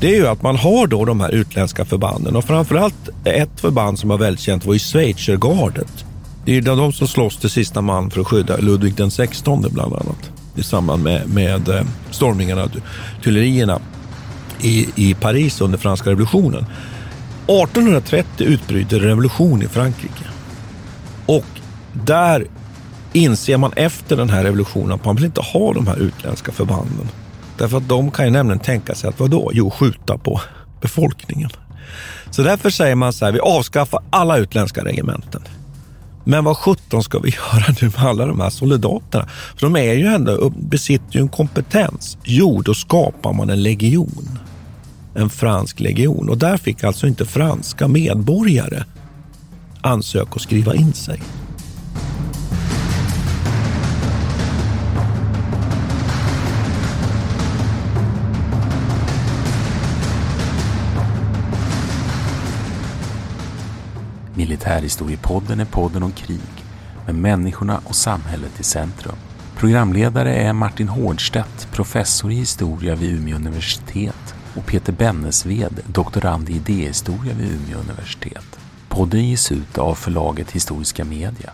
Det är ju att man har då de här utländska förbanden och framförallt ett förband som var väldigt känt var ju Schweizergardet. Det är ju de som slåss till sista man för att skydda Ludvig den XVI bland annat i samband med, med eh, stormningarna, Tullerierna i, i Paris under franska revolutionen. 1830 utbryter revolution i Frankrike och där inser man efter den här revolutionen att man vill inte ha de här utländska förbanden. Därför att de kan ju nämligen tänka sig att vadå? Jo, skjuta på befolkningen. Så därför säger man så här, vi avskaffar alla utländska regementen. Men vad sjutton ska vi göra nu med alla de här soldaterna? För de är ju ändå, besitter ju en kompetens. Jo, då skapar man en legion. En fransk legion. Och där fick alltså inte franska medborgare ansöka och skriva in sig. Militärhistoriepodden är podden om krig med människorna och samhället i centrum. Programledare är Martin Hårdstedt, professor i historia vid Umeå universitet och Peter Bennesved, doktorand i idéhistoria vid Umeå universitet. Podden ges ut av förlaget Historiska Media.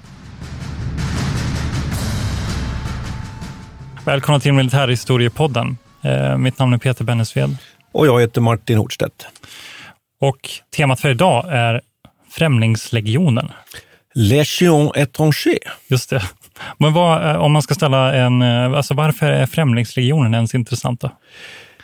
Välkomna till Militärhistoriepodden. Eh, mitt namn är Peter Bennesved. Och jag heter Martin Hårdstedt. Och temat för idag är Främlingslegionen. Légion étranger. Just det. Men vad, eh, om man ska ställa en... Eh, alltså varför är Främlingslegionen ens intressanta?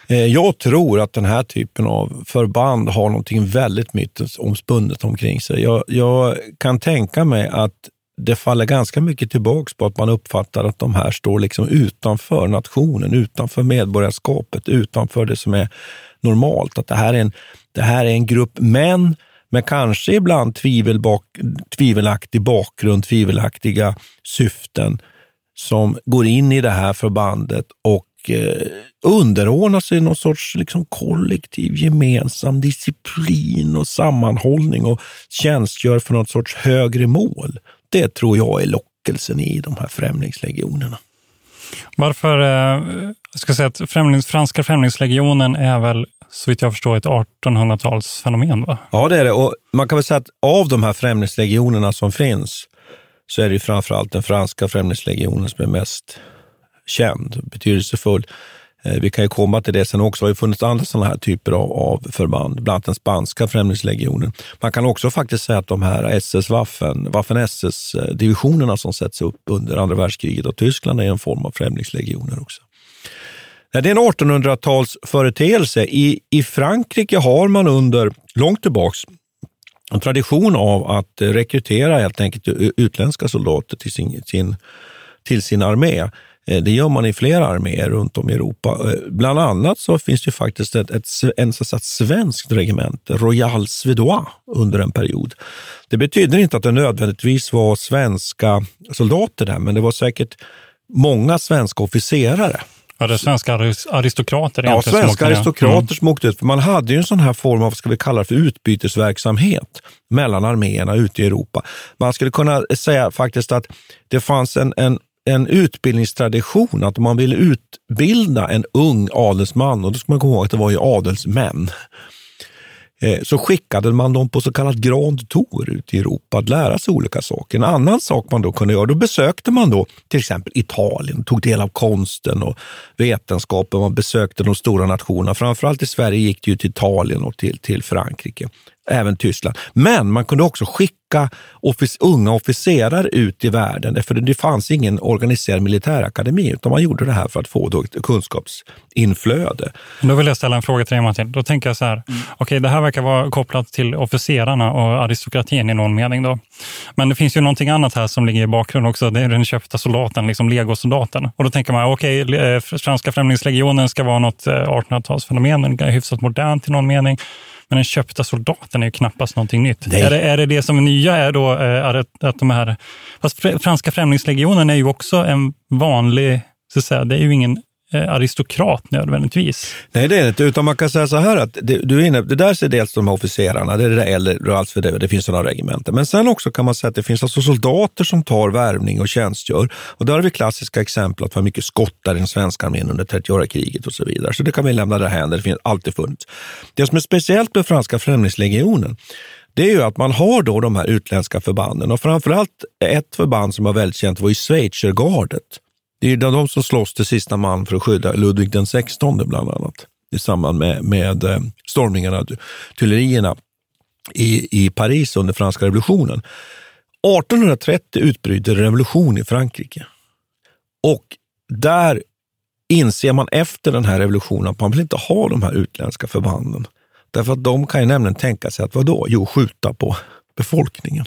Eh, jag tror att den här typen av förband har någonting väldigt mytomspunnet omkring sig. Jag, jag, kan tänka mig att det faller ganska mycket tillbaks på att man uppfattar att de här står liksom utanför nationen, utanför medborgarskapet, utanför det som är normalt. Att det här är en, det här är en grupp män men kanske ibland tvivelbak, tvivelaktig bakgrund, tvivelaktiga syften som går in i det här förbandet och eh, underordnar sig någon sorts liksom, kollektiv gemensam disciplin och sammanhållning och tjänstgör för något sorts högre mål. Det tror jag är lockelsen i de här främlingslegionerna. Varför, eh, jag ska säga att främlings, franska främlingslegionen är väl så vitt jag förstår ett 1800-talsfenomen va? Ja, det är det. Och man kan väl säga att av de här främlingslegionerna som finns så är det framförallt den franska främlingslegionen som är mest känd, betydelsefull. Eh, vi kan ju komma till det sen också. Det har ju funnits andra sådana här typer av, av förband, bland annat den spanska främlingslegionen. Man kan också faktiskt säga att de här SS-Waffen, Waffen-SS-divisionerna eh, som sätts upp under andra världskriget och Tyskland är en form av främlingslegioner också. Det är en 1800-tals företeelse. I, I Frankrike har man under, långt tillbaks, en tradition av att eh, rekrytera helt enkelt utländska soldater till sin, sin, till sin armé. Eh, det gör man i flera arméer runt om i Europa. Eh, bland annat så finns det faktiskt ett, ett, en så att svenskt regemente, Royal Suédois, under en period. Det betyder inte att det nödvändigtvis var svenska soldater där, men det var säkert många svenska officerare Ja, det svenska aristokrater Ja, svenska aristokrater mm. som åkte ut. För man hade ju en sån här form av, ska vi kalla det för utbytesverksamhet mellan arméerna ute i Europa. Man skulle kunna säga faktiskt att det fanns en, en en utbildningstradition, att man ville utbilda en ung adelsman, och då ska man komma ihåg att det var ju adelsmän, Eh, så skickade man dem på så kallad grand tour ut i Europa att lära sig olika saker. En annan sak man då kunde göra, då besökte man då till exempel Italien, tog del av konsten och vetenskapen, man besökte de stora nationerna. Framförallt i Sverige gick det ju till Italien och till, till Frankrike även Tyskland. Men man kunde också skicka offic unga officerare ut i världen, för det fanns ingen organiserad militärakademi, utan man gjorde det här för att få då ett kunskapsinflöde. Då vill jag ställa en fråga till dig Martin. Då tänker jag så här, mm. okej okay, det här verkar vara kopplat till officerarna och aristokratin i någon mening då. Men det finns ju någonting annat här som ligger i bakgrunden också, det är den köpta soldaten, liksom legosoldaten. Och då tänker man, okej, okay, eh, franska främlingslegionen ska vara något eh, 1800-talsfenomen, hyfsat modernt i någon mening. Men den köpta soldaten är ju knappast någonting nytt. Är det, är det det som nya är då, eh, är att, att de här... Fast franska främlingslegionen är ju också en vanlig, så att säga, det är ju ingen Eh, aristokrat nödvändigtvis. Nej, det är det inte, utan man kan säga så här att det, du är inne, det där är dels de här officerarna, det är det äldre, alltså det, det finns sådana regementen. Men sen också kan man säga att det finns alltså soldater som tar värvning och tjänstgör. Och där har vi klassiska exempel att det var mycket skottar i den svenska armén under 30-åriga kriget och så vidare. Så det kan vi lämna därhän, det finns alltid funnits. Det som är speciellt med franska främlingslegionen, det är ju att man har då de här utländska förbanden och framförallt ett förband som var väldigt känt var ju schweizergardet det är de som slåss till sista man för att skydda Ludvig den XVI bland annat i samband med, med eh, stormningarna, tullerierna i, i Paris under franska revolutionen. 1830 utbryter revolution i Frankrike och där inser man efter den här revolutionen att man vill inte ha de här utländska förbanden. Därför att de kan ju nämligen tänka sig att vadå? Jo, skjuta på befolkningen.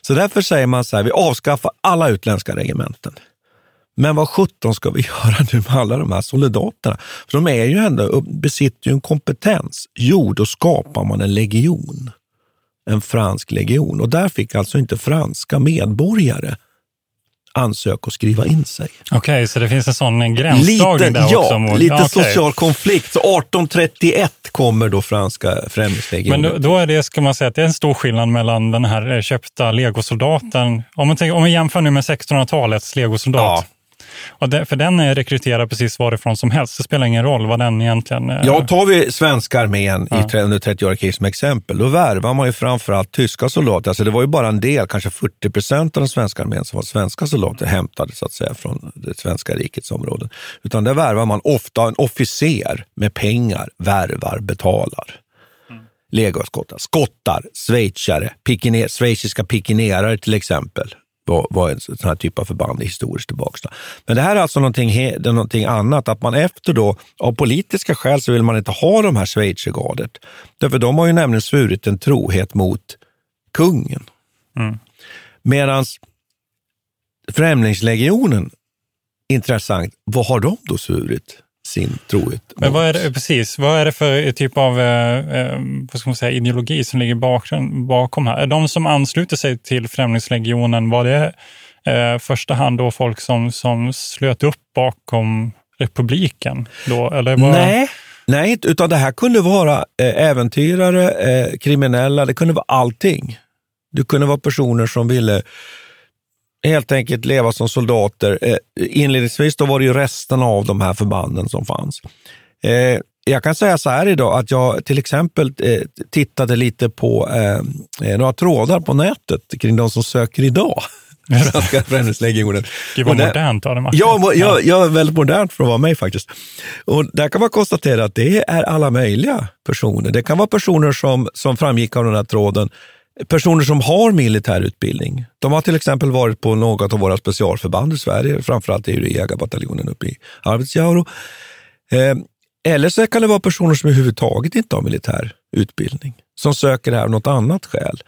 Så därför säger man så här, vi avskaffar alla utländska regementen. Men vad sjutton ska vi göra nu med alla de här soldaterna? För de är ju ändå, besitter ju en kompetens. Jo, då skapar man en legion. En fransk legion. Och där fick alltså inte franska medborgare ansöka och skriva in sig. Okej, okay, så det finns en sån gränsdragning där ja, också? Ja, lite okay. social konflikt. Så 1831 kommer då franska främlingslegionen. Men då, då, är det, ska man säga att det är en stor skillnad mellan den här köpta legosoldaten, om man, tänker, om man jämför nu med 1600-talets legosoldat, ja. Och det, för den är rekryterad precis varifrån som helst. Det spelar ingen roll vad den egentligen... Eh... Ja, tar vi svenska armén ja. i under 30-åriga krig som exempel, då värvar man ju framförallt tyska soldater. Alltså det var ju bara en del, kanske 40 procent av den svenska armén som var svenska soldater hämtade så att säga från det svenska rikets områden. Utan där värvar man ofta en officer med pengar, värvar, betalar. Mm. Legoskottar, skottar, schweizare, pikiner, schweiziska pikinerare till exempel var, var en sån här typ av förband historiskt tillbaka. Men det här är alltså någonting, är någonting annat, att man efter då, av politiska skäl så vill man inte ha de här schweizergardet. Därför de har ju nämligen svurit en trohet mot kungen. Mm. Medan Främlingslegionen, intressant, vad har de då svurit? Sin trohet. Men vad är det, precis, vad är det för typ av eh, eh, vad ska man säga, ideologi som ligger bakom, bakom här? Är de som ansluter sig till Främlingslegionen, var det eh, första hand då folk som, som slöt upp bakom republiken? Då, eller var... Nej, nej, utan det här kunde vara eh, äventyrare, eh, kriminella, det kunde vara allting. Det kunde vara personer som ville helt enkelt leva som soldater. Eh, inledningsvis då var det ju resten av de här förbanden som fanns. Eh, jag kan säga så här idag att jag till exempel eh, tittade lite på några trådar på nätet kring de som söker idag. Franska Främlingslegionen. Gud vad modernt av dig, Ja, jag, jag är väldigt modernt för att vara mig faktiskt. Och där kan man konstatera att det är alla möjliga personer. Det kan vara personer som, som framgick av den här tråden, personer som har militär utbildning. De har till exempel varit på något av våra specialförband i Sverige, framförallt är det jägarbataljonen uppe i Arvidsjaur. Eh, eller så kan det vara personer som överhuvudtaget inte har militär utbildning, som söker det här av något annat skäl.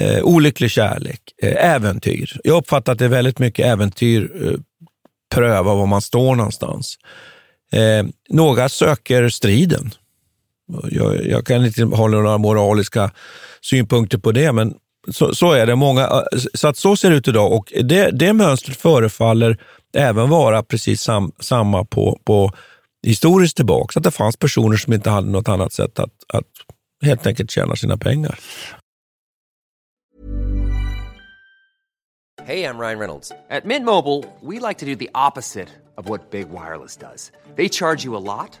Eh, olycklig kärlek, eh, äventyr. Jag uppfattar att det är väldigt mycket äventyr, eh, pröva var man står någonstans. Eh, några söker striden. Jag, jag kan inte ha några moraliska synpunkter på det, men så, så, är det. Många, eh, så att så ser det ut idag och det, det mönstret förefaller även vara precis sam, samma på, på historiskt tillbaka. Att det fanns personer som inte hade något annat sätt att, att helt enkelt tjäna sina pengar. Hej, jag Ryan Reynolds. På Mint Mobile, we like to do the opposite of what Big Wireless does. They charge you a lot,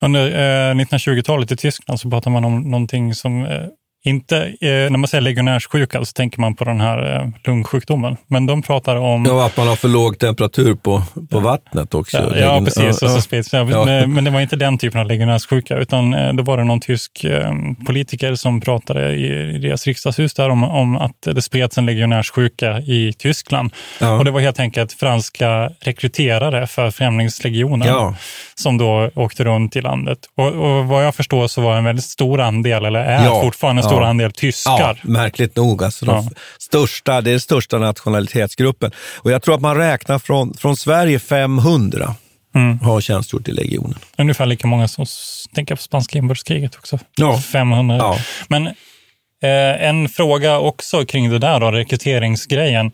Under eh, 1920-talet i Tyskland så pratar man om någonting som eh, inte, eh, när man säger legionärssjuka så tänker man på den här eh, lungsjukdomen. Men de pratar om... Ja, att man har för låg temperatur på, på vattnet också. Ja, ja precis. Och så sprids ja. Men, men det var inte den typen av legionärssjuka, utan eh, då var det någon tysk eh, politiker som pratade i, i deras riksdagshus där om, om att det spreds en legionärssjuka i Tyskland. Ja. Och det var helt enkelt franska rekryterare för Främlingslegionen Ja. som då åkte runt i landet. Och, och vad jag förstår så var en väldigt stor andel, eller är Ja, fortfarande stor andel tyskar. Ja, märkligt nog. Alltså de Ja. största, det är den största nationalitetsgruppen. Och jag tror att man räknar från, från Sverige 500 Mm. har tjänstgjort i legionen. Ungefär lika många som tänker på spanska inbördeskriget också. Ja. 500. Ja. Men eh, en fråga också kring det där då, rekryteringsgrejen.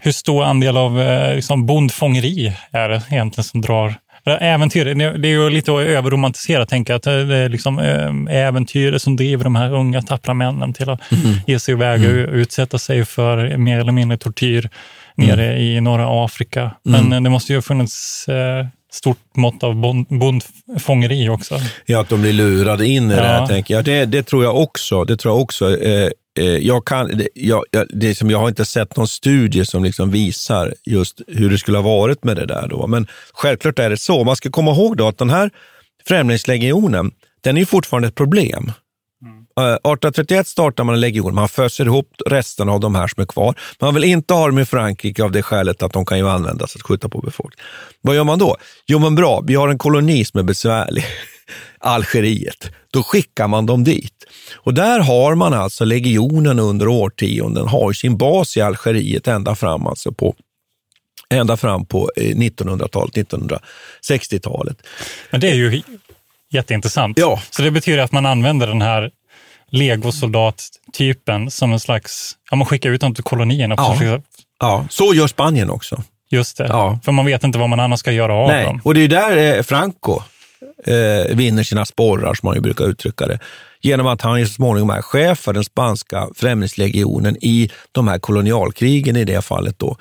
Hur stor andel av eh, liksom bondfångeri är det egentligen som drar Äventyr, det är ju lite att överromantisera att tänka att det är liksom eh, äventyret som driver de här unga tappra männen till att ge sig iväg och utsätta sig för mer eller mindre tortyr nere i norra Afrika. Men eh, det måste ju ha funnits eh, stort mått av bond, bondfångeri också. Ja, att de blir lurade in i det här, Ja. tänker jag. Det, det tror jag också. Det tror jag också. Eh, jag, kan, jag, jag, det är som, jag har inte sett någon studie som liksom visar just hur det skulle ha varit med det där. Då. Men självklart är det så. Man ska komma ihåg då att den här Främlingslegionen, den är ju fortfarande ett problem. Eh, mm. 1831 startar man en legion, man föser ihop resten av de här som är kvar. Man vill inte ha dem i Frankrike av det skälet att de kan ju användas att skjuta på befolkningen. Vad gör man då? Jo men bra, vi har en koloni som är besvärlig, Algeriet. Då skickar man dem dit. Och där har man alltså legionen under årtionden, har sin bas i Algeriet ända fram alltså på ända fram på eh, 1900-talet, 1960-talet. Men det är ju jätteintressant. Ja. Så det betyder att man använder den här legosoldattypen som en slags, ja man skickar ut dem till kolonierna. Ja. Ja. Ja, så gör Spanien också. Just det, Ja. för man vet inte vad man annars ska göra av Nej, dem. och det är där eh, Franco eh, vinner sina sporrar, som man ju brukar uttrycka det, genom att han så småningom är chef för den spanska främlingslegionen i de här kolonialkrigen i det fallet då,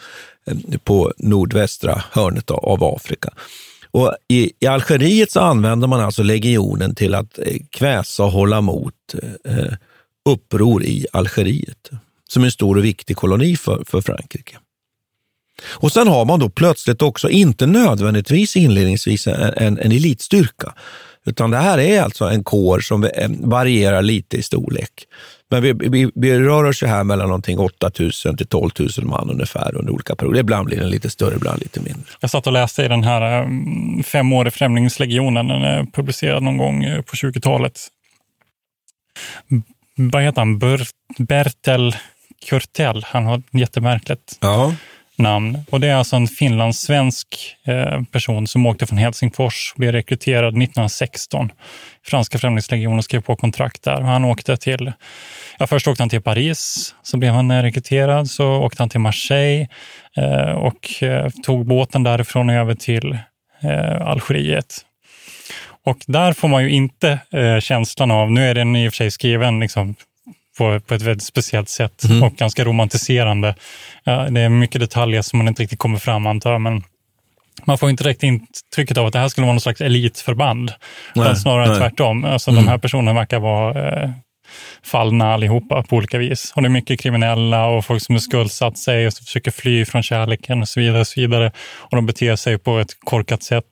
eh, på nordvästra hörnet av- Afrika. Och i, I Algeriet så använder man alltså legionen till att eh, kväsa och hålla mot eh, eh, uppror i Algeriet, som är en stor och viktig koloni för, för Frankrike. Och sen har man då plötsligt också, inte nödvändigtvis inledningsvis, en, en, en elitstyrka. Utan det här är alltså en kår som eh, varierar lite i storlek. Men vi, vi, vi rör oss här mellan någonting 8 000 till 12 000 man ungefär under olika perioder. Ibland blir den lite större, ibland lite mindre. Jag satt och läste i den här um, femåriga Främlingslegionen, den är publicerad någon gång eh, på 20-talet. B- Vad heter han? Bert, Bertel Kurtell. Han har jättemärkligt Ja, namn. Och det är alltså en finlandssvensk eh, person som åkte från Helsingfors och blev rekryterad 1916. Franska Främlingslegionen skrev på kontrakt där. Och han åkte till, ja, först åkte han till Paris, så blev han eh, rekryterad. Så åkte han till Marseille eh, och tog båten därifrån över till Algeriet. Och där får man ju inte känslan av, nu är den i och för sig skriven liksom, på, på ett väldigt speciellt sätt Mm. och ganska romantiserande. Det är mycket detaljer som man inte riktigt kommer fram antar jag, men man får inte direkt intrycket av att det här skulle vara någon slags elitförband. Nej, snarare nej. tvärtom. Alltså, Mm. De här personerna verkar vara eh, fallna allihopa på olika vis. Och det är mycket kriminella och folk som är skuldsatt sig och försöker fly från kärleken och så vidare. Och, så vidare. och de beter sig på ett korkat sätt.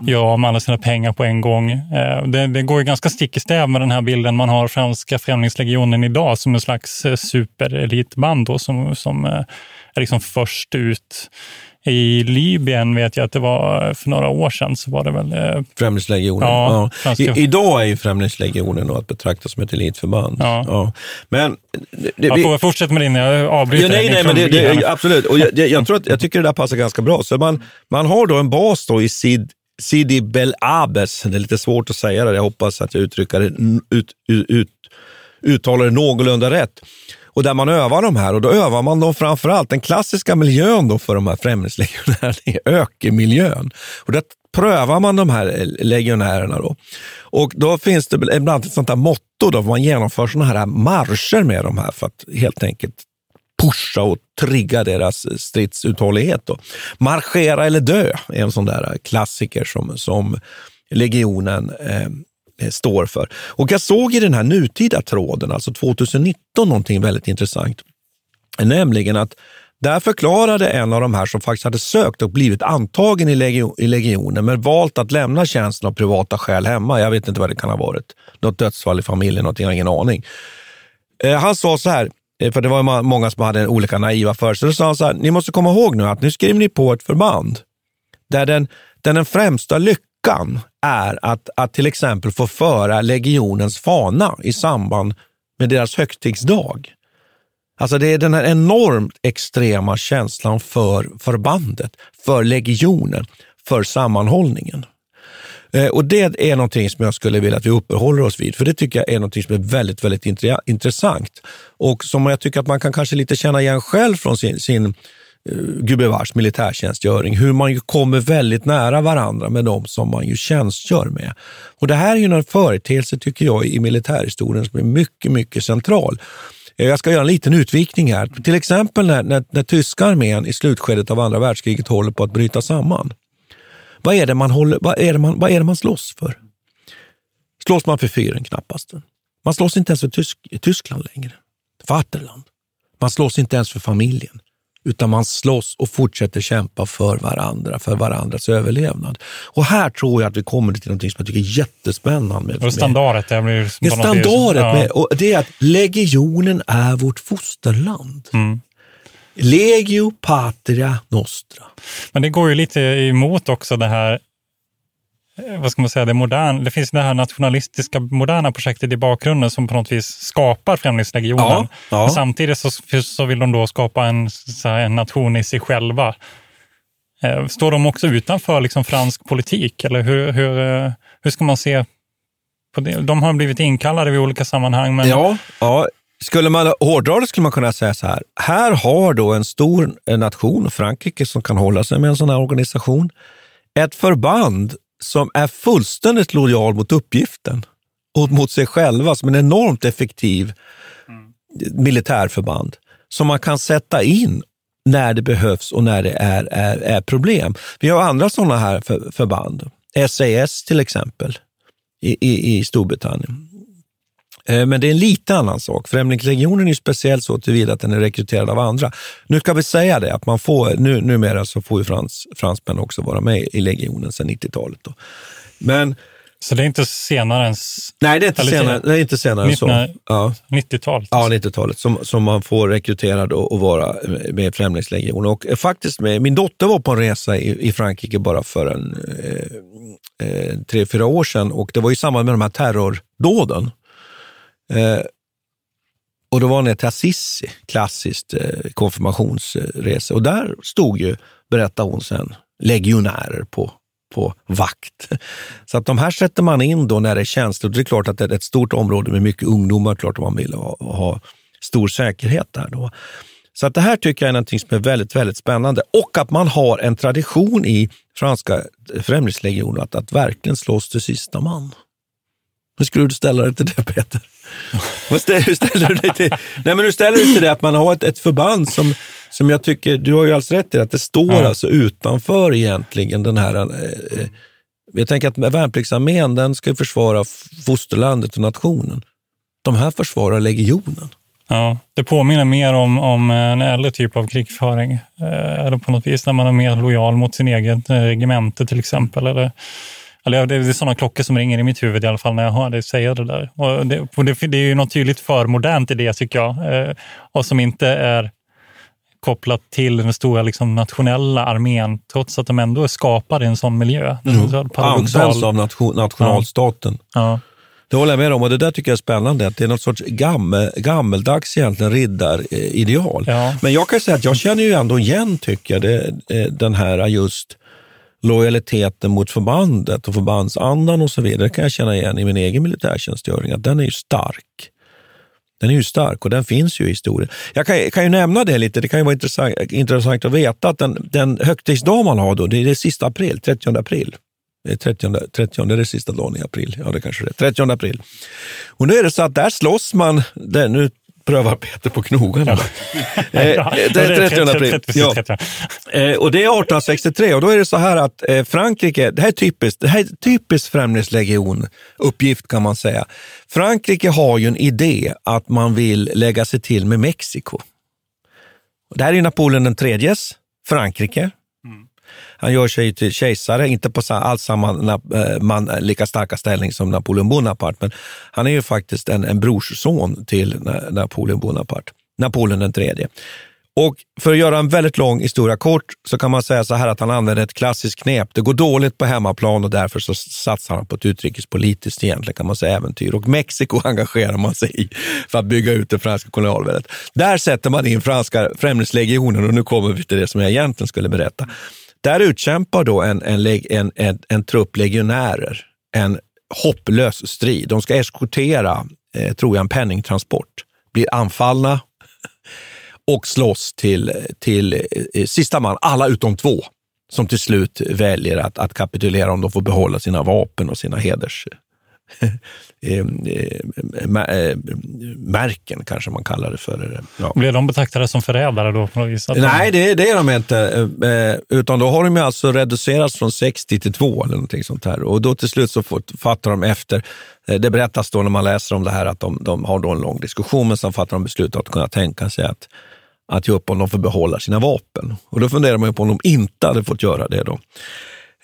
Gör av med alla sina pengar på en gång. Eh, det, det går ju ganska stick i stäv med den här bilden man har franska Främlingslegionen idag som en slags eh, superelitband då, som, som eh, är liksom först ut. I Libyen vet jag att det var för några år sedan så var det väl eh, Främlingslegionen. Ja, Ja. I, idag är ju Främlingslegionen att betrakta som ett elitförband. Ja. Men det, Ja, vi- får- Fortsätt med din, jag avbryter Ja, nej, nej, men det, det, absolut. Och jag, jag, jag, tror att, jag tycker det där passar ganska bra. Så man, man har då en bas då i Sid, Sidi Bel Abes. Det är lite svårt att säga det. Jag hoppas att jag uttrycker det, ut, ut, ut, uttalar det någorlunda rätt. Och där man övar de här och då övar man dem framförallt, den klassiska miljön då för de här främlingslegionärerna är ökenmiljön. Och där prövar man de här eh, legionärerna då. Och då finns det bland annat ett sånt här motto då, man genomför såna här marscher med de här för att helt enkelt pusha och trigga deras eh, stridsuthållighet. Då. Marschera eller dö är en sån där klassiker som, som legionen eh, Eh, står för. Och jag såg i den här nutida tråden, alltså 2019, någonting väldigt intressant. Nämligen att där förklarade en av de här som faktiskt hade sökt och blivit antagen i, legio, i legionen, men valt att lämna tjänsten av privata skäl hemma. Jag vet inte vad det kan ha varit. Något dödsfall i familjen, någonting, jag har ingen aning. Eh, han sa så här, eh, för det var många som hade olika naiva föreställningar, så sa han så här, ni måste komma ihåg nu att nu skriver ni på ett förband där den, där den främsta lyckan är att, att till exempel få föra legionens fana i samband med deras högtidsdag. Alltså det är den här enormt extrema känslan för förbandet, för legionen, för sammanhållningen. Eh, och Det är någonting som jag skulle vilja att vi uppehåller oss vid, för det tycker jag är någonting som är väldigt, väldigt intressant. Och som jag tycker att man kan kanske lite känna igen själv från sin, sin Eh, gubevars militärtjänstgöring, hur man ju kommer väldigt nära varandra med de som man ju tjänstgör med. Och Det här är ju en företeelse, tycker jag, i militärhistorien som är mycket, mycket central. Eh, jag ska göra en liten utvikning här. Till exempel när, när, när tyska armén i slutskedet av andra världskriget håller på att bryta samman. Vad är det man, håller, vad är det man, vad är det man slåss för? Slåss man för fyren? Knappast. Man slåss inte ens för Tysk, Tyskland längre. Vaterland. Man slåss inte ens för familjen, utan man slåss och fortsätter kämpa för varandra, för varandras överlevnad. Och här tror jag att vi kommer till något som jag tycker är jättespännande. Med, Och standardet, det blir vis- standardet ja. med, och det är att legionen är vårt fosterland. Mm. Legio patria nostra. Men det går ju lite emot också det här, vad ska man säga, det, modern, det finns det här nationalistiska moderna projektet i bakgrunden som på något vis skapar Främlingslegionen. Ja, ja. Samtidigt så, så vill de då skapa en, här, en nation i sig själva. Eh, Står de också utanför liksom fransk politik eller hur, hur, eh, hur ska man se på det? De har blivit inkallade vid olika sammanhang. Men Ja, ja. Skulle man hårdra det skulle man kunna säga så här. Här har då en stor eh, nation, Frankrike, som kan hålla sig med en sån här organisation, ett förband som är fullständigt lojal mot uppgiften och mot sig själva, som en enormt effektiv militärförband som man kan sätta in när det behövs och när det är, är, är problem. Vi har andra sådana här för, förband. SAS till exempel i, i, i Storbritannien. Eh, Men det är en lite annan sak. Främlingslegionen är speciell så tillvida att den är rekryterad av andra. Nu ska vi säga det, att man får, nu, numera så får ju frans, fransmän också vara med i legionen sedan 90-talet. Då. Men Så det är inte senare än nej, det är inte senare, det är inte senare än så. 19 Ja. 90-talet. Ja, 90-talet, som, som man får rekryterad och, och vara med i Främlingslegionen. Och eh, faktiskt med, min dotter var på en resa i, i Frankrike bara för en eh, eh, tre, fyra år sedan och det var i samband med de här terrordåden. Eh, och då var hon ner till Assisi, klassiskt eh, konfirmationsresa. Och där stod ju, berättade hon sen, legionärer på, på vakt. Så att de här sätter man in då när det är känsligt. Det är klart att det är ett stort område med mycket ungdomar, klart att man vill ha, ha stor säkerhet där. Då. Så att det här tycker jag är någonting som är väldigt, väldigt spännande. Och att man har en tradition i franska eh, främlingslegionen att, att verkligen slåss till sista man. Hur skulle du ställa dig till det, Peter? Vad ställer, hur ställer du dig till, nej, men hur ställer du dig till det att man har ett, ett förband som, som jag tycker, du har ju alldeles rätt i, att det står Ja. alltså utanför egentligen den här... Eh, eh, jag tänker att värnpliktsarmén, den ska ju försvara fosterlandet och nationen. De här försvarar legionen. Ja, det påminner mer om, om en äldre typ av krigföring. Eh, eller på något vis när man är mer lojal mot sin egen eh, regemente till exempel. Eller, eller det är sådana klockor som ringer i mitt huvud i alla fall när jag hör dig säga det där. Och det, och det, det är ju något tydligt för modernt i det tycker jag. Eh, och som inte är kopplat till den stora liksom, nationella armén, trots att de ändå är skapade i en sån miljö. Mm. Så. Används av nation, nationalstaten. Ja. Det håller jag med om och det där tycker jag är spännande. Att det är något sorts gammel, gammeldags egentligen riddarideal. Ja. Men jag kan säga att jag känner ju ändå igen, tycker jag, det, eh, den här just lojaliteten mot förbandet och förbandsandan och så vidare. Det kan jag känna igen i min egen militärtjänstgöring, att den är ju stark. Den är ju stark och den finns ju i historien. Jag kan, kan ju nämna det lite, det kan ju vara intressant, intressant att veta att den, den högtidsdag man har då, det är det sista april, 30 april. Det är 30, 30 det är det sista dagen i april. Ja, det kanske det är. 30 april. Och nu är det så att där slåss man, nu prövar Peter på knogarna. Eh, det är 30 april. Ja. Eh, och det är 1863 och då är det så här att eh, Frankrike, det här är typiskt, det här är typiskt Främlingslegion uppgift kan man säga. Frankrike har ju en idé att man vill lägga sig till med Mexiko. Det här är Napoleon den tredjes Frankrike. Han gör sig till kejsare, inte på alls samma na- eh, man, eh, lika starka ställning som Napoleon Bonaparte, men han är ju faktiskt en, en brorsson till Na- Napoleon Bonaparte, Napoleon den tredje. Och för att göra en väldigt lång historia kort så kan man säga så här att han använder ett klassiskt knep. Det går dåligt på hemmaplan och därför så satsar han på ett utrikespolitiskt egentligen kan man säga äventyr. Och Mexiko engagerar man sig i för att bygga ut det franska kolonialväldet. Där sätter man in franska främlingslegionen och nu kommer vi till det som jag egentligen skulle berätta. Där utkämpar då en, en, en, en, en trupp legionärer en hopplös strid. De ska eskortera, eh, tror jag, en penningtransport. Blir anfallna och slåss till, till eh, sista man, alla utom två, som till slut väljer att, att kapitulera om de får behålla sina vapen och sina heders eh, eh, eh, märken, kanske man kallar det för. Ja. Blev de betraktade som förrädare då? Nej, det, det är de inte. Eh, utan då har de ju alltså reducerats från 60 till 2 eller någonting sånt här. Och då till slut så fattar de efter. Det berättas då när man läser om det här att de, de har då en lång diskussion, men sen fattar de beslut att kunna tänka sig att, att ge upp om de får behålla sina vapen. Och då funderar man ju på om de inte hade fått göra det då.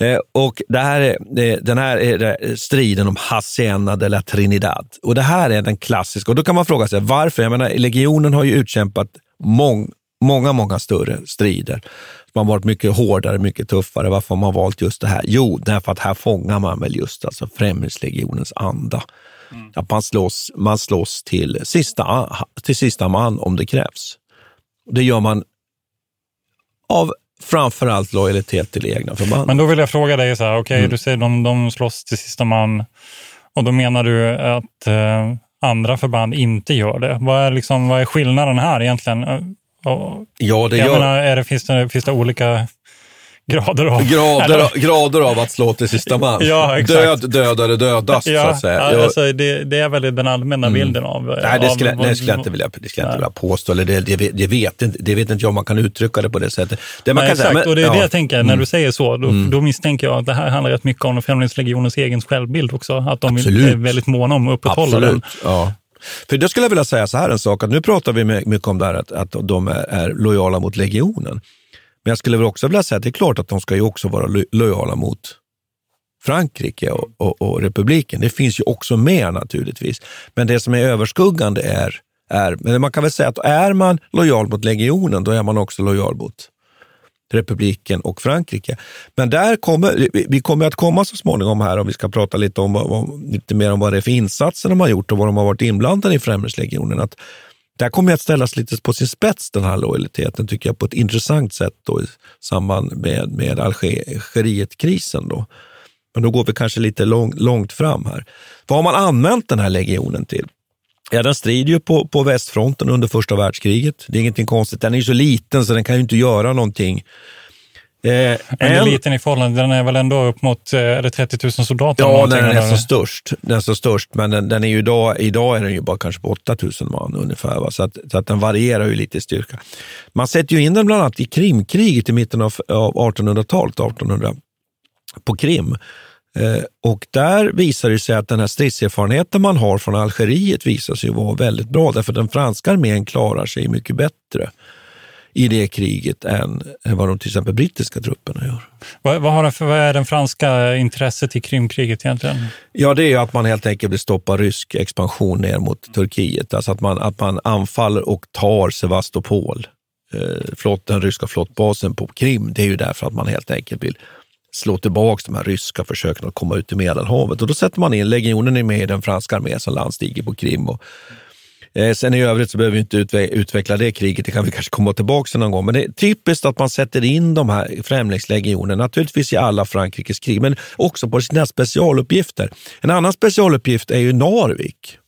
Eh, och det här är, det, den här är det striden om Hacienda de la Trinidad. Och det här är den klassiska. Och då kan man fråga sig varför. Jag menar, legionen har ju utkämpat mång, många, många större strider. Man har varit mycket hårdare, mycket tuffare. Varför har man valt just det här? Jo, därför att här fångar man väl just alltså Främlingslegionens anda. Att man slåss, man slåss till, sista, till sista man om det krävs. Det gör man av framförallt lojalitet till egna förband. Men då vill jag fråga dig, så här, okej, Mm. du säger de, de slåss till sista man och då menar du att eh, andra förband inte gör det. Vad är, liksom, vad är skillnaden här egentligen? Eh, Och, Ja, det jag gör- menar, är det, finns, det, finns det olika grader av... Grader, grader av att slå till sista man. Ja, exakt. Död, dödare, dödast, så Ja, att säga. alltså, det, det är väl den allmänna Mm. bilden av... Nej, det skulle, av, det skulle jag inte vilja, det skulle inte vilja påstå. Eller det, det, det, vet inte, det vet inte jag om man kan uttrycka det på det sättet. Det man Nej, kan säga, exakt, men- och det är ja. det jag tänker. När Mm. du säger så, då, då misstänker jag att det här handlar rätt mycket om Främlingslegionens egen självbild också. Att de Absolut. är väldigt måna om att upprätthålla den. Absolut, ja. För då skulle jag vilja säga så här en sak, att nu pratar vi my- mycket om det här att, att de är, är lojala mot legionen. Men jag skulle väl också vilja säga att det är klart att de ska ju också vara lo- lojala mot Frankrike och, och, och republiken. Det finns ju också med naturligtvis. Men det som är överskuggande är, är men man kan väl säga att är man lojal mot legionen, då är man också lojal mot republiken och Frankrike. Men där kommer, vi- kommer att komma så småningom här om vi ska prata lite, om, om lite mer om vad det är för insatser de har gjort och vad de har varit inblandade i Främlingslegionen. Att där kommer att ställas lite på sin spets den här lojaliteten tycker jag på ett intressant sätt då, i samband med, med Algerietkrisen. Då. Men då går vi kanske lite lång, långt fram här. Vad har man använt den här legionen till? Ja, den strider ju på, på västfronten under första världskriget. Det är ingenting konstigt. Den är ju så liten så den kan ju inte göra någonting Eh, Men en- eliten i förhållande, den är väl ändå upp mot eh, är det 30 000 soldater? Ja, den är så störst. Den är så störst, men den, den är ju idag, idag är den ju bara kanske på 8000 man ungefär. Va? Så, att, så att den varierar ju lite i styrka. Man sätter ju in den bland annat i Krimkriget i mitten av, av 1800-talet, 1800, på Krim. Eh, och där visar det sig att den här stridserfarenheten man har från Algeriet visar sig vara väldigt bra, därför att den franska armén klarar sig mycket bättre i det kriget än vad de till exempel brittiska trupperna gör. Vad, vad, har den för, vad är den franska intresset i Krimkriget egentligen? Ja, det är ju att man helt enkelt vill stoppa rysk expansion ner mot Turkiet. Alltså att man, att man anfaller och tar Sevastopol, eh, flott, den ryska flottbasen på Krim. Det är ju därför att man helt enkelt vill slå tillbaka de här ryska försöken att komma ut i Medelhavet. Och då sätter man in, legionen är med i den franska armén som landstiger på Krim. Och, eh, sen i övrigt så behöver vi inte utve utveckla det kriget, det kan vi kanske komma tillbaka till någon gång. Men det är typiskt att man sätter in de här främlingslegionerna, naturligtvis i alla Frankrikes krig, men också på sina specialuppgifter. En annan specialuppgift är ju Narvik.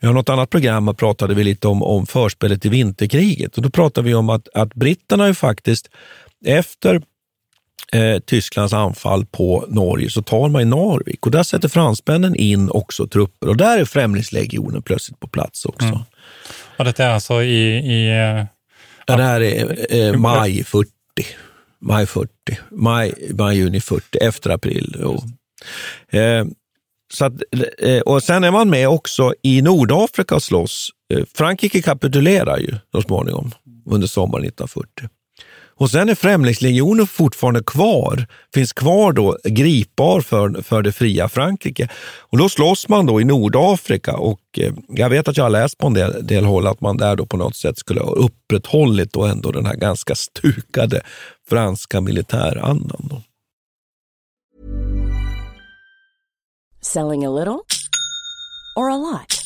Vi har något annat program och pratade vi lite om, om förspelet i vinterkriget och då pratade vi om att, att britterna ju faktiskt efter eh, Tysklands anfall på Norge så tar man i Narvik och där sätter fransmännen in också trupper och där är Främlingslegionen plötsligt på plats också. Mm. Och detta är alltså i... i eh, Ja, det här är eh, maj 40. Maj 40. Maj, maj, juni 40, efter april. Eh, så att, eh, och sen är man med också i Nordafrika och slåss. Eh, Frankrike kapitulerar ju så småningom under sommaren 1940. Och sen är Främlingslegionen fortfarande kvar, finns kvar då gripbar för, för det fria Frankrike. Och då slåss man då i Nordafrika och eh, jag vet att jag har läst på en del, del håll att man där då på något sätt skulle ha upprätthållit då ändå den här ganska stukade franska militärandan. Då. Selling a little or a lot?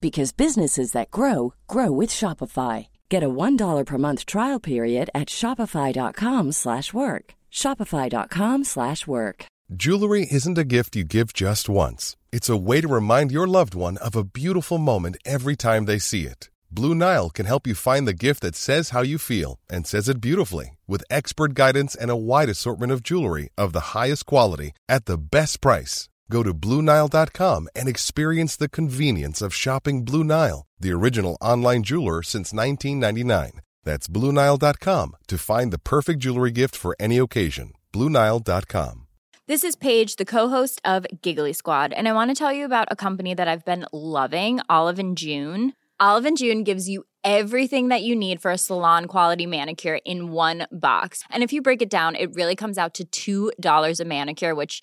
because businesses that grow grow with Shopify. Get a $1 per month trial period at shopify.com/work. shopify.com/work. Jewelry isn't a gift you give just once. It's a way to remind your loved one of a beautiful moment every time they see it. Blue Nile can help you find the gift that says how you feel and says it beautifully with expert guidance and a wide assortment of jewelry of the highest quality at the best price. Go to BlueNile.com and experience the convenience of shopping Blue Nile, the original online jeweler since 1999. That's BlueNile.com to find the perfect jewelry gift for any occasion. BlueNile.com. This is Paige, the co-host of Giggly Squad, and I want to tell you about a company that I've been loving, Olive and June. Olive and June gives you everything that you need for a salon quality manicure in one box. And if you break it down, it really comes out to $2 a manicure, which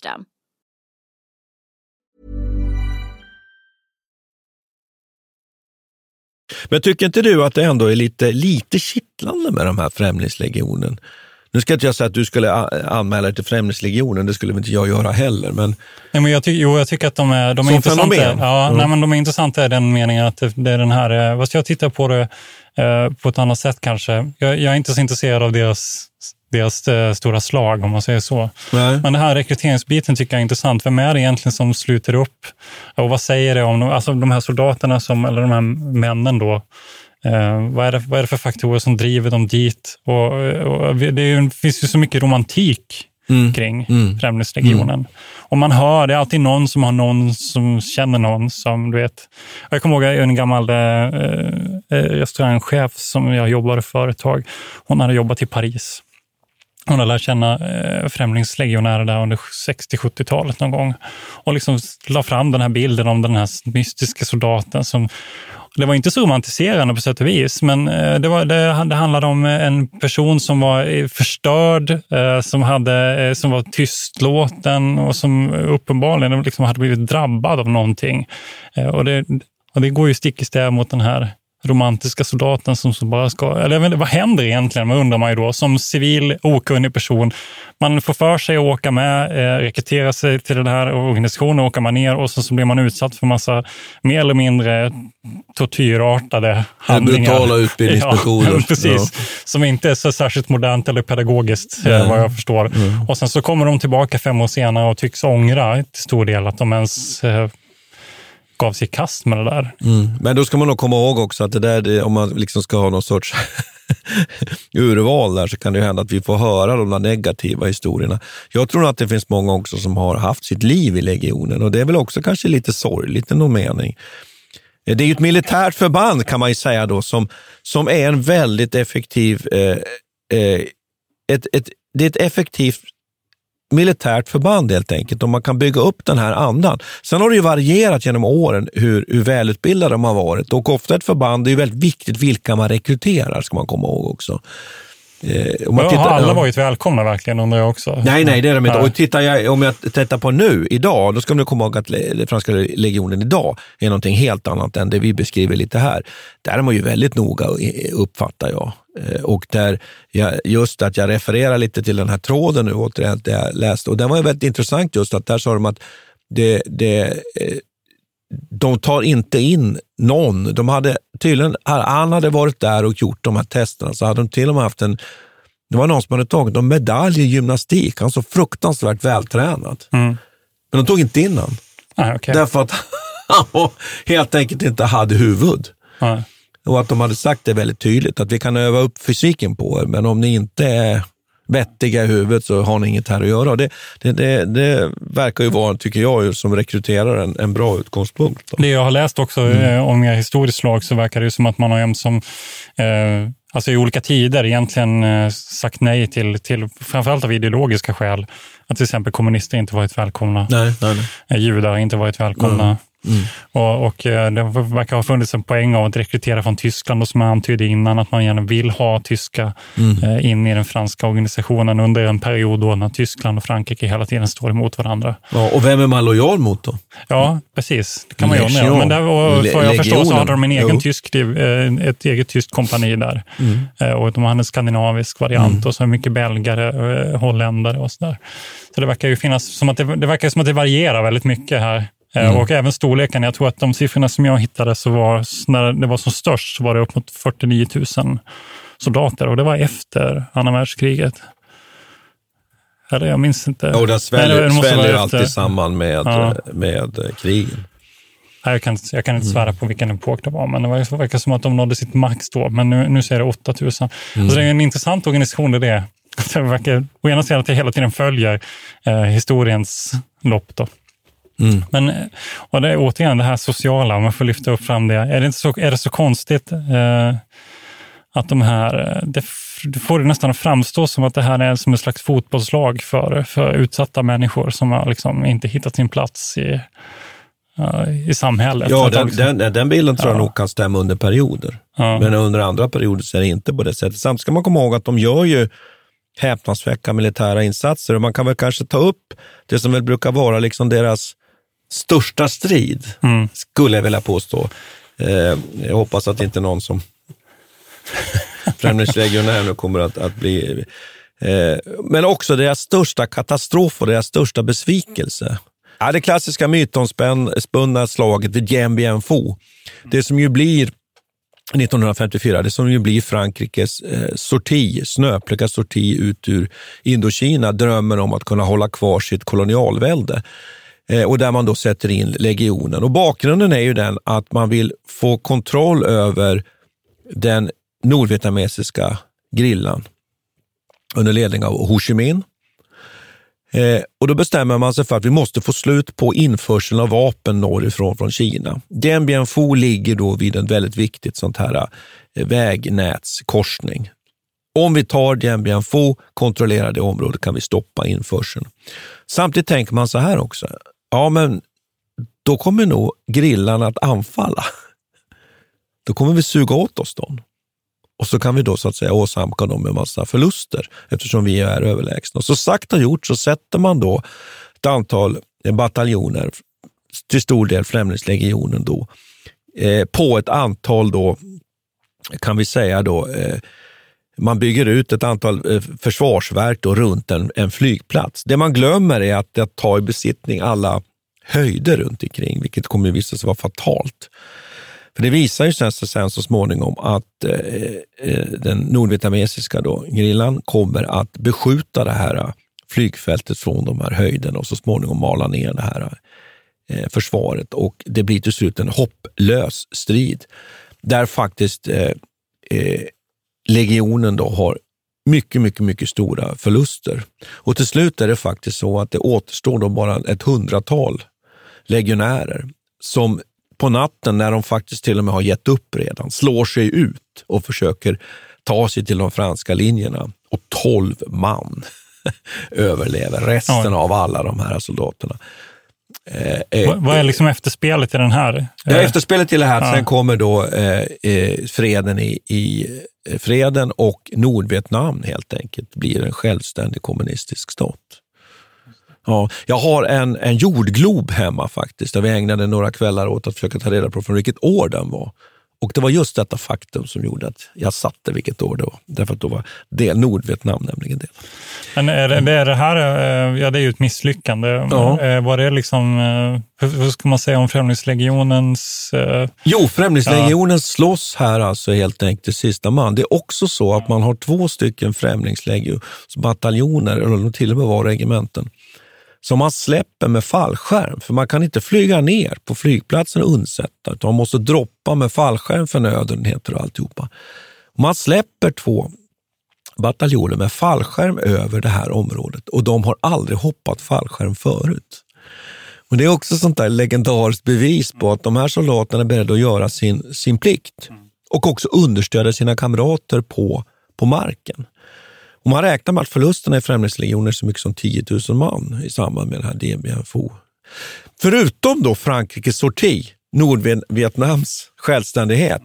Men tycker inte du att det ändå är lite, lite kittlande med de här Främlingslegionen? Nu ska inte jag säga att du skulle anmäla dig till Främlingslegionen, det skulle väl inte jag göra heller. Men Nej, men jag, ty- jo, jag tycker att de är, de är intressanta. fenomen? Ja, Mm. nej, men de är intressanta i den meningen att det, det är den här, eh, fast jag tittar på det eh, på ett annat sätt kanske. Jag, jag är inte så intresserad av deras, deras eh, stora slag om man säger så. Nej. Men den här rekryteringsbiten tycker jag är intressant. Vem är det egentligen som sluter upp? Och vad säger det om de, alltså de här soldaterna, som, eller de här männen då? Eh, vad, är det, vad är det för faktorer som driver dem dit? Och, och det, är, finns ju så mycket romantik Mm. kring Mm. Främlingslegionen. Och man hör, det är alltid någon som har någon som känner någon som, du vet. Jag kommer ihåg en gammal eh, eh, restaurangchef som jag jobbade för ett tag. Hon hade jobbat i Paris hon har lärt känna eh, främlingslegionärer där under 60-70-talet någon gång och liksom la fram den här bilden om den här mystiska soldaten som det var inte så romantiserande på sätt och vis, men eh, det, var, det, det handlade om en person som var eh, förstörd, eh, som, hade, som var tystlåten och som uppenbarligen liksom hade blivit drabbad av någonting. Och det, och det går ju stick i stäv mot den här romantiska soldaten som, som bara ska... Eller vet vad händer egentligen, man undrar man ju då, som civil okunnig person. Man får för sig att åka med, eh, rekrytera sig till den här organisationen, åker man ner och så, så blir man utsatt för massa mer eller mindre tortyrartade handlingar. Brutala utbildningsmetoder. Ja, precis. Ja. Som inte är så särskilt modernt eller pedagogiskt, eh, vad jag förstår. Mm. Och sen så kommer de tillbaka fem år senare och tycks ångra till stor del att de ens eh, gav sig i kast med det där. Mm. Men då ska man nog komma ihåg också att det där, det, om man liksom ska ha någon sorts urval där så kan det hända att vi får höra de där negativa historierna. Jag tror att det finns många också som har haft sitt liv i legionen och det är väl också kanske lite sorgligt i någon mening. Eh, det är ju ett militärt förband kan man ju säga då som, som är en väldigt effektiv eh, eh, ett, ett, det är ett effektivt militärt förband helt enkelt och man kan bygga upp den här andan. Sen har det ju varierat genom åren hur, hur välutbildade de har varit och ofta ett förband, det är ju väldigt viktigt vilka man rekryterar, ska man komma ihåg också. Eh, om man tittar, har alla varit välkomna verkligen undrar jag också? Nej, nej det är de inte. Och tittar jag, om jag tittar på nu, idag, då ska man komma ihåg att franska legionen idag är någonting helt annat än det vi beskriver lite här. Där är man ju väldigt noga, uppfattar jag. Eh, och där jag, just att jag refererar lite till den här tråden nu, återigen, det jag läste. Och den var ju väldigt intressant just att där sa de att det, det, eh, de tar inte in någon. De hade tydligen, han hade varit där och gjort de här testerna, så hade de till och med haft en det var någon som hade tagit en medalj i gymnastik. Han så fruktansvärt vältränad. Mm. Men de tog inte in honom. Ah, okay. Därför att han helt enkelt inte hade huvud. Ah. Och att de hade sagt det väldigt tydligt, att vi kan öva upp fysiken på er, men om ni inte är vettiga i huvudet så har ni inget här att göra. Det, det, det, det verkar ju vara, tycker jag, som rekryterare en, en bra utgångspunkt. Då. Det jag har läst också mm. Eh, om er historiskt slag så verkar det som att man har ömsom eh, alltså i olika tider egentligen eh, sagt nej till, till, framförallt av ideologiska skäl, att till exempel kommunister inte varit välkomna. Nej, nej, nej. Eh, judar inte varit välkomna. Mm. Mm. Och, och, eh, det verkar ha funnits en poäng av att rekrytera från Tyskland och som jag antydde innan, att man gärna vill ha tyska mm. eh, in i den franska organisationen under en period då när Tyskland och Frankrike hela tiden står emot varandra. Ja, och vem är man lojal mot då? Ja, precis. Det kan man ju undra. Men där, och, för jag förstår så hade de en egen jo. tysk, eh, ett eget tyskt kompani där. Mm. Och de hade en skandinavisk variant mm. och så mycket belgare, holländare och sådär. Så det verkar ju finnas som att det, det verkar som att det varierar väldigt mycket här. Eh, mm. Och även storleken. Jag tror att de siffrorna som jag hittade, så var, när det var som störst, så var det upp mot 49 000 soldater och det var efter andra världskriget. Eller jag minns inte. Jo, den sväller, sväller alltid samman med, ja. med eh, krigen. Jag kan, jag kan inte mm. svära på vilken epok det var, men det verkar som att de nådde sitt max då. Men nu, nu säger det 8 000. Mm. Alltså det är en intressant organisation, det är det. Det verkar å ena sidan att det hela tiden följer eh, historiens lopp. Då. Mm. Men, och det är återigen det här sociala, om man får lyfta upp fram det. Är det, inte så, är det så konstigt eh, att de här, eh, det, det får det nästan framstå som att det här är som ett slags fotbollslag för, för utsatta människor som har liksom inte hittat sin plats i, uh, i samhället. Ja, den, liksom, den, den, bilden tror jag nog kan stämma under perioder. Ja. Men under andra perioder så är det inte på det sättet. Samtidigt ska man komma ihåg att de gör ju häpnadsväckande militära insatser och man kan väl kanske ta upp det som väl brukar vara liksom deras största strid, mm. skulle jag vilja påstå. Eh, jag hoppas att inte någon som främlingslegionär nu kommer att, att bli... Eh, men också deras största katastrof och deras största besvikelse. Ja, det klassiska mytomspunna slaget vid Dien Bien Phu. Det som ju blir 1954, det som ju blir Frankrikes eh, sorti, snöpliga sorti ut ur Indokina, drömmen om att kunna hålla kvar sitt kolonialvälde. Eh, och där man då sätter in legionen. Och Bakgrunden är ju den att man vill få kontroll över den nordvietnamesiska grillan under ledning av Ho Chi Minh. Eh, och då bestämmer man sig för att vi måste få slut på införseln av vapen norrifrån från Kina. Dien Bien Phu ligger då vid en väldigt viktigt sånt här eh, vägnätskorsning Om vi tar Dien Bien Phu, kontrollerar det området, kan vi stoppa införseln. Samtidigt tänker man så här också. Ja, men då kommer nog grillarna att anfalla. Då kommer vi suga åt oss dem. Och så kan vi då så att säga åsamka dem en massa förluster eftersom vi är överlägsna. Så sagt och gjort så sätter man då ett antal bataljoner, till stor del Främlingslegionen då, eh, på ett antal då, kan vi säga då, eh, man bygger ut ett antal eh, försvarsverk då runt en, en flygplats. Det man glömmer är att, att ta i besittning alla höjder runt omkring, vilket kommer att visa sig vara fatalt. För det visar ju sen, sen så småningom att eh, eh den nordvietnamesiska då, grillan kommer att beskjuta det här eh, flygfältet från de här höjderna och så småningom mala ner det här eh, försvaret. Och det blir till slut en hopplös strid där faktiskt eh, eh, legionen då har mycket, mycket, mycket stora förluster. Och till slut är det faktiskt så att det återstår då bara ett hundratal legionärer som på natten, när de faktiskt till och med har gett upp redan, slår sig ut och försöker ta sig till de franska linjerna. Och tolv man överlever, resten av alla de här soldaterna. Eh, eh, vad är liksom efterspelet i den här? Ja, efterspelet i det här, ja. sen kommer då eh, eh, freden i, i eh, freden och Nordvietnam helt enkelt blir en självständig kommunistisk stat. Ja, jag har en, en jordglob hemma faktiskt, där vi ägnade några kvällar åt att försöka ta reda på från vilket år den var. Och det var just detta faktum som gjorde att jag satte vilket år det var. Därför att då var det Nordvietnam nämligen det. Men är det, är det här, eh, ja det är ju ett misslyckande. Ja. Eh, var det liksom, eh, hur ska man säga om Främlingslegionens... Jo, Främlingslegionen ja. slåss här alltså helt enkelt till sista man. Det är också så att man har två stycken Främlingslegionsbataljoner, eller till och med var regementen som man släpper med fallskärm. För man kan inte flyga ner på flygplatsen och undsätta, utan man måste droppa med fallskärm för nödenheter och alltihopa. Man släpper två bataljoner med fallskärm över det här området och de har aldrig hoppat fallskärm förut. Och Det är också sånt där legendariskt bevis på att de här soldaterna är beredda att göra sin, sin plikt och också understödja sina kamrater på, på marken. Och man räknar med att förlusterna i Främlingslegionen är så mycket som 10 000 man i samband med den här DBFO. Förutom då Frankrikes sorti, Nordvietnams självständighet,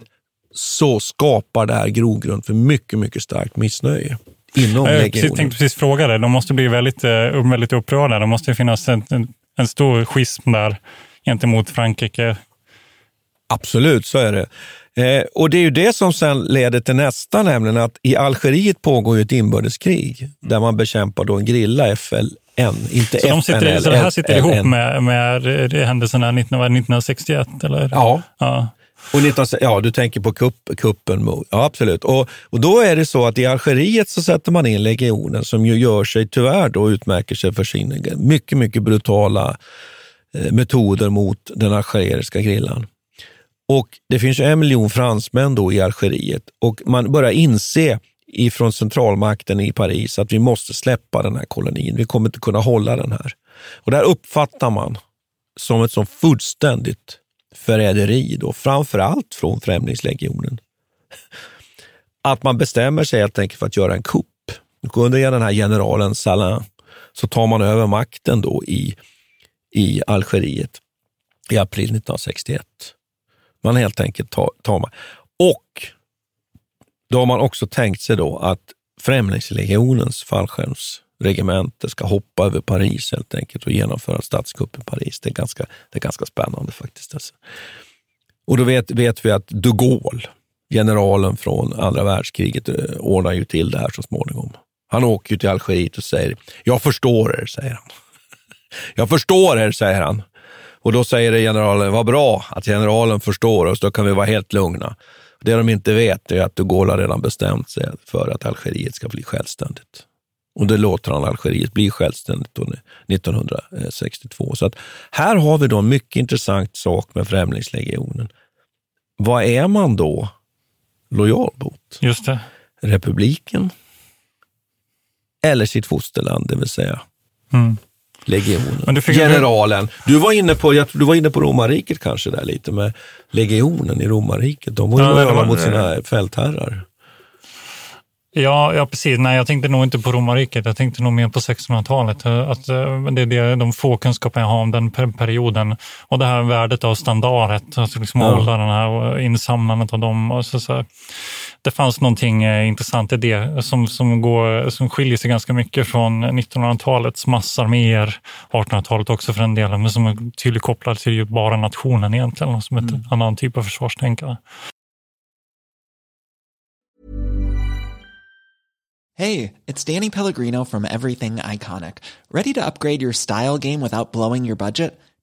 så skapar det här grogrund för mycket, mycket starkt missnöje inom jag regionen. Jag tänkte precis fråga det. De måste bli väldigt, eh, väldigt upprörda. Det måste finnas en, en, en stor schism där gentemot Frankrike. Absolut, så är det. Eh, och det är ju det som sen leder till nästa, nämligen att i Algeriet pågår ett inbördeskrig där man bekämpar då en grilla FLN, inte så de sitter, Så det här sitter ihop med, med händelserna 1961? Eller? Ja. ja. Och 19, ja, du tänker på kupp, kuppen ja absolut. Och, och då är det så att i Algeriet så sätter man in legionen som ju gör sig, tyvärr då, utmärker sig för sin mycket, mycket brutala eh, metoder mot den algeriska grillan. Och Det finns en miljon fransmän då i Algeriet och man börjar inse ifrån centralmakten i Paris att vi måste släppa den här kolonin. Vi kommer inte kunna hålla den här. Och Det här uppfattar man som ett sånt fullständigt förräderi, då, framför allt från Främlingslegionen. Att man bestämmer sig helt enkelt för att göra en kupp. Under den här generalen Salin så tar man över makten då i, i Algeriet i april 1961. Man helt enkelt tar, tar man. Och då har man också tänkt sig då att Främlingslegionens fallskärmsregemente ska hoppa över Paris helt enkelt och genomföra statskupp i Paris. Det är ganska, det är ganska spännande faktiskt. Alltså. Och då vet, vet vi att de Gaulle, generalen från andra världskriget, eh, ordnar ju till det här så småningom. Han åker ju till Algeriet och säger, jag förstår er, säger han. Jag förstår er, säger han. Och då säger generalen, vad bra att generalen förstår oss, då kan vi vara helt lugna. Det de inte vet är att har redan bestämt sig för att Algeriet ska bli självständigt. Och det låter han Algeriet bli självständigt 1962. Så att här har vi då en mycket intressant sak med Främlingslegionen. Vad är man då lojal mot? Just det. Republiken eller sitt fosterland, det vill säga mm legionen. Du Generalen. Du var, inne på, du var inne på romarriket kanske där lite med legionen i romarriket. De var ju ja, lojala mot sina fältherrar. Ja, ja, precis. Nej, jag tänkte nog inte på romarriket. Jag tänkte nog mer på 1600-talet. Att eh, det är det, de få kunskaper jag har om den perioden. Och det här värdet av standardet, alltså liksom ja. hålla den här insamlandet av dem. Och så, så. Det fanns någonting eh, intressant i det som, som, går, som skiljer sig ganska mycket från 1900-talets massarméer, 1800-talet också för den delen, men som är tydligt kopplad till bara nationen egentligen, som ett mm. annan typ av försvarstänkande. Hej, it's Danny Pellegrino from Everything Iconic. Ready to upgrade your style game without blowing your budget?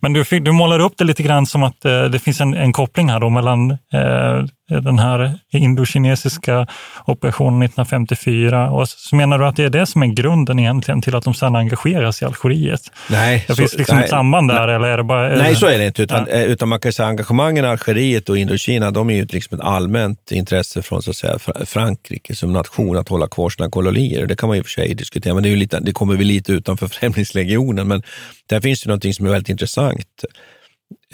Men du, du målar upp det lite grann som att eh, det finns en, en koppling här då mellan eh, den här indokinesiska operationen 1954. Och så menar du att det är det som är grunden egentligen till att de sedan engageras i Algeriet? Nej. Det finns liksom nej, ett samband där, nej, eller är det bara... Nej, så är det inte. Utan, ja. utan man kan säga engagemangen i Algeriet och Indokina, de är ju liksom ett allmänt intresse från så att säga, Frankrike som nation att hålla kvar sina kolonier. Det kan man i och för sig diskutera, men det, är lite, det kommer vi lite utanför Främlingslegionen. Men där finns det någonting som är väldigt intressant.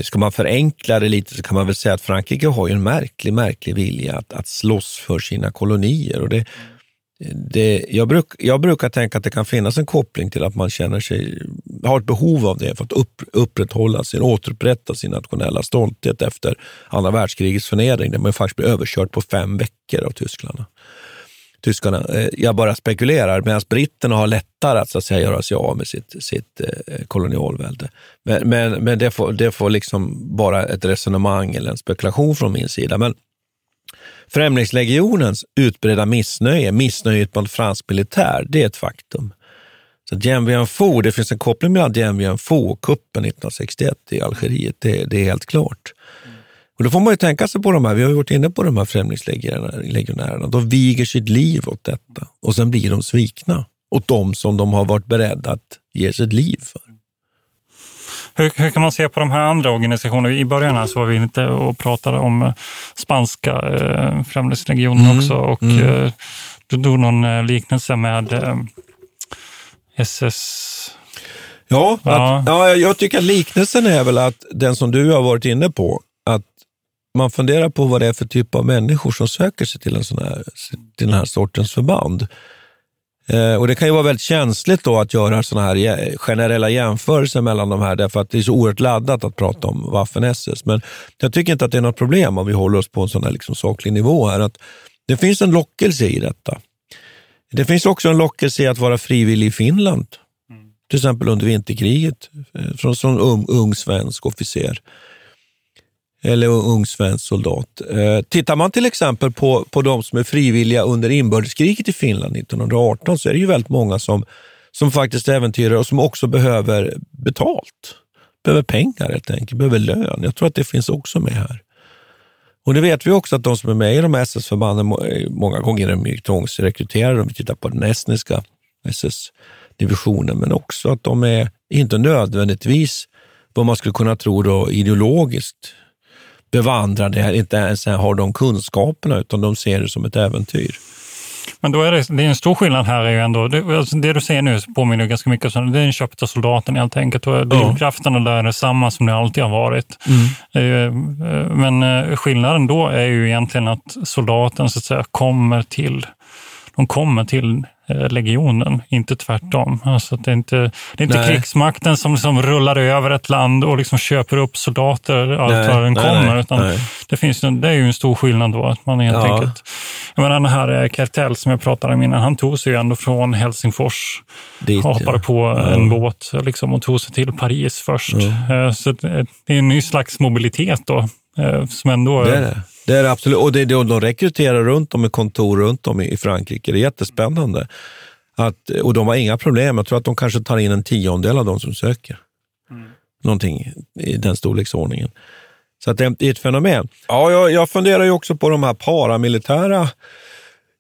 Ska man förenkla det lite så kan man väl säga att Frankrike har ju en märklig, märklig vilja att, att slåss för sina kolonier. Och det, det, jag, bruk, jag brukar tänka att det kan finnas en koppling till att man känner sig, har ett behov av det för att upp, upprätthålla sin, återupprätta sin nationella stolthet efter andra världskrigets förnedring, där man faktiskt blev överkört på fem veckor av tyskarna tyskarna. Eh, jag bara spekulerar, medan britterna har lättare att, så att säga, göra sig av med sitt, sitt eh, kolonialvälde. Men, men, men det, får, det får liksom vara ett resonemang eller en spekulation från min sida. Men Främlingslegionens utbredda missnöje, missnöjet mot fransk militär, det är ett faktum. Så Dien Bien Phu, det finns en koppling mellan Dien Bien Phu och kuppen 1961 i Algeriet, det, det är helt klart. Och då får man ju tänka sig på de här, vi har ju varit inne på de här främlingslegionärerna, de viger sitt liv åt detta och sen blir de svikna åt de som de har varit beredda att ge sitt liv för. Hur, hur, kan man se på de här andra organisationerna? I början här så var vi inte och pratade om eh, spanska eh, främlingslegionen mm, också och mm. eh, du drog någon eh, liknelse med eh, SS... Ja, ja. Att, ja, jag tycker att liknelsen är väl att den som du har varit inne på, man funderar på vad det är för typ av människor som söker sig till, en sån här, till den här sortens förband. Eh, och Det kan ju vara väldigt känsligt då att göra såna här generella jämförelser mellan de här, därför att det är så oerhört laddat att prata om Waffen-SS. Men jag tycker inte att det är något problem om vi håller oss på en sån här liksom saklig nivå. här. Att det finns en lockelse i detta. Det finns också en lockelse i att vara frivillig i Finland. Mm. Till exempel under vinterkriget, eh, som ung, ung svensk officer eller ung svensk soldat. Eh, tittar man till exempel på, på de som är frivilliga under inbördeskriget i Finland 1918 så är det ju väldigt många som, som faktiskt äventyrar och som också behöver betalt. Behöver pengar helt enkelt, behöver lön. Jag tror att det finns också med här. Och det vet vi också att de som är med i de här SS-förbanden eh, många gånger är tvångsrekryterade. Om vi tittar på den estniska SS-divisionen, men också att de är inte nödvändigtvis vad man skulle kunna tro då, ideologiskt bevandrade, inte ens har de kunskaperna, utan de ser det som ett äventyr. Men då är det, det är en stor skillnad här är ju ändå, det, alltså det du säger nu påminner ganska mycket om, det är en köpt av soldaten helt enkelt. Och drivkrafterna ja. där är samma som det alltid har varit. Mm. Men eh, skillnaden då är ju egentligen att soldaten så att säga kommer till de kommer till eh, legionen, inte tvärtom. Alltså det är inte, det är inte Nej. krigsmakten som, som rullar över ett land och liksom köper upp soldater allt Nej, vad den nej, kommer. utan. Det, finns, en- det är ju en stor skillnad då. Att man helt Ja. enkelt, jag menar, den här eh, Kertel som jag pratade om innan, han tog sig ju ändå från Helsingfors Dit, hoppade ja. på en båt liksom, och tog sig till Paris först. Eh, Så det är en ny slags mobilitet då. eh, Som ändå... Det är det. Det är absolut. Och det, de rekryterar runt om i kontor runt om i, Frankrike. Det är jättespännande. Att, och de har inga problem. Jag tror att de kanske tar in en tiondel av de som söker. Någonting i den storleksordningen. Så att det är ett fenomen. Ja, jag, jag funderar ju också på de här paramilitära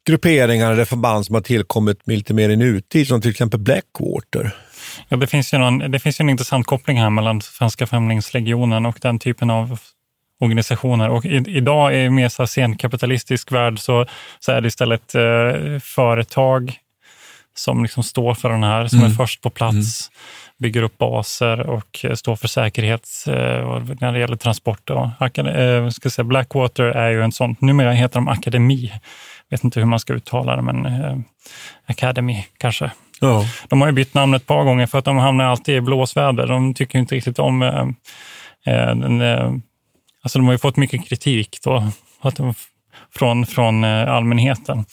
grupperingarna eller förband som har tillkommit lite mer i nutid, som till exempel Blackwater. Ja, det, finns ju någon, det finns en intressant koppling här mellan Svenska Främlingslegionen och den typen av organisationer. Och i, idag i mer så senkapitalistisk värld så, så är det istället eh, företag som liksom står för den här, som Mm. är först på plats, bygger upp baser och eh, står för säkerhet eh, när det gäller transport. Och, eh, ska jag säga, Blackwater är ju en sån, numera heter de Akademi. vet inte hur man ska uttala det, men eh, Academy kanske. Ja. De har ju bytt namn ett par gånger för att de hamnar alltid i blåsväder. De tycker inte riktigt om eh, den, Alltså de har ju fått mycket kritik då, att de, från, från eh, allmänheten.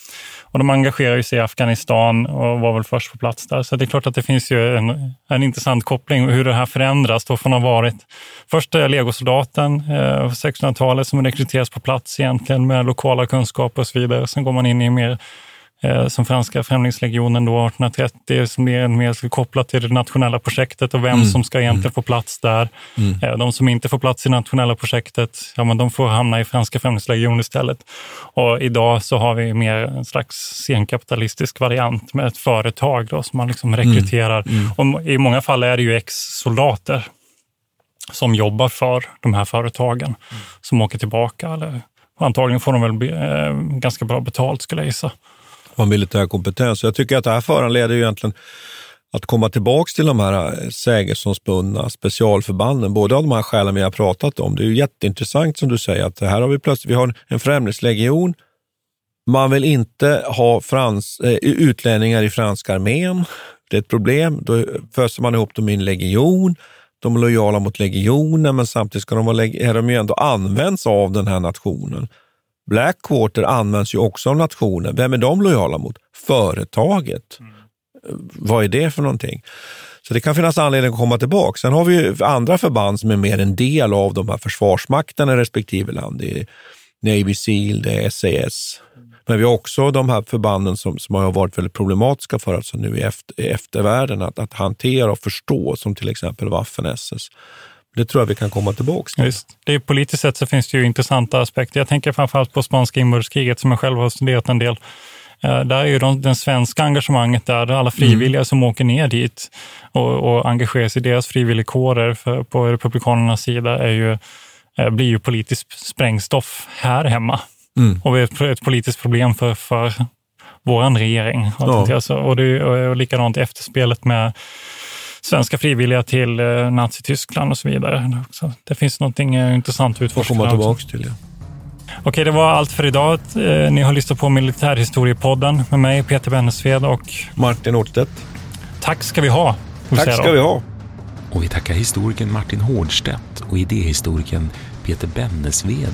Och de engagerar ju sig i Afghanistan och var väl först på plats där. Så det är klart att det finns ju en, en intressant koppling hur det här förändras då från att ha varit först är legosoldaten eh, 1600-talet som rekryteras på plats egentligen med lokala kunskaper och så vidare. Sen går man in i mer som franska främlingslegionen då 1830 som är mer kopplat till det nationella projektet och vem Mm. som ska egentligen få plats där. Mm. Eh, De som inte får plats i nationella projektet, ja, men de får hamna i franska främlingslegionen istället. Och idag så har vi mer en slags senkapitalistisk variant med ett företag då, som man liksom rekryterar. Mm. Och I många fall är det ju ex-soldater som jobbar för de här företagen som åker tillbaka. Eller, antagligen får de väl be, eh, ganska bra betalt skulle jag gissa av militär kompetens. Jag tycker att det här föranleder ju egentligen att komma tillbaks till de här eh, sägersomspunna specialförbanden, både av de här skälen vi har pratat om. Det är ju jätteintressant som du säger att här har vi plötsligt vi har en främlingslegion. Man vill inte ha frans, eh, utlänningar i franska armén. Det är ett problem. Då föser man ihop dem i en legion. De är lojala mot legionen, men samtidigt ska de vara, är de ju ändå används av den här nationen. Blackwater används ju också av nationen. Vem är de lojala mot? Företaget. Eh, vad är det för någonting? Så det kan finnas anledning att komma tillbaka. Sen har vi ju andra förband som är mer en del av de här försvarsmakterna i respektive land. Det är Navy Seal, det är SAS. Men vi har också de här förbanden som, som har varit väldigt problematiska för oss nu i, efter, i eftervärlden att, att hantera och förstå, som till exempel Waffen-SS. Det tror jag vi kan komma tillbaka till. Just. Det är, politiskt sett så finns det ju intressanta aspekter. Jag tänker framförallt på spanska inbördeskriget som jag själv har studerat en del. Eh, Där är ju de, den svenska engagemanget där, alla frivilliga som åker ner dit och, och engagerar sig i deras frivilligkårer för, på Republikanernas sida är ju, eh, blir ju politiskt sprängstoff här hemma. Mm. Och ett, ett politiskt problem för, för vår regering. Ja. Alltså, och, det, och likadant efterspelet med svenska frivilliga till eh, Nazityskland och så vidare. Så det finns något eh, intressant att utforska. komma tillbaka till. Ja. Okej, det var allt för idag. Eh, Ni har lyssnat på Militärhistoriepodden med mig, Peter Bennesved och Martin Årstedt. tack ska vi ha. Tack ska vi ha. Och vi tackar historikern Martin Hårdstedt och idéhistorikern Peter Bennesved.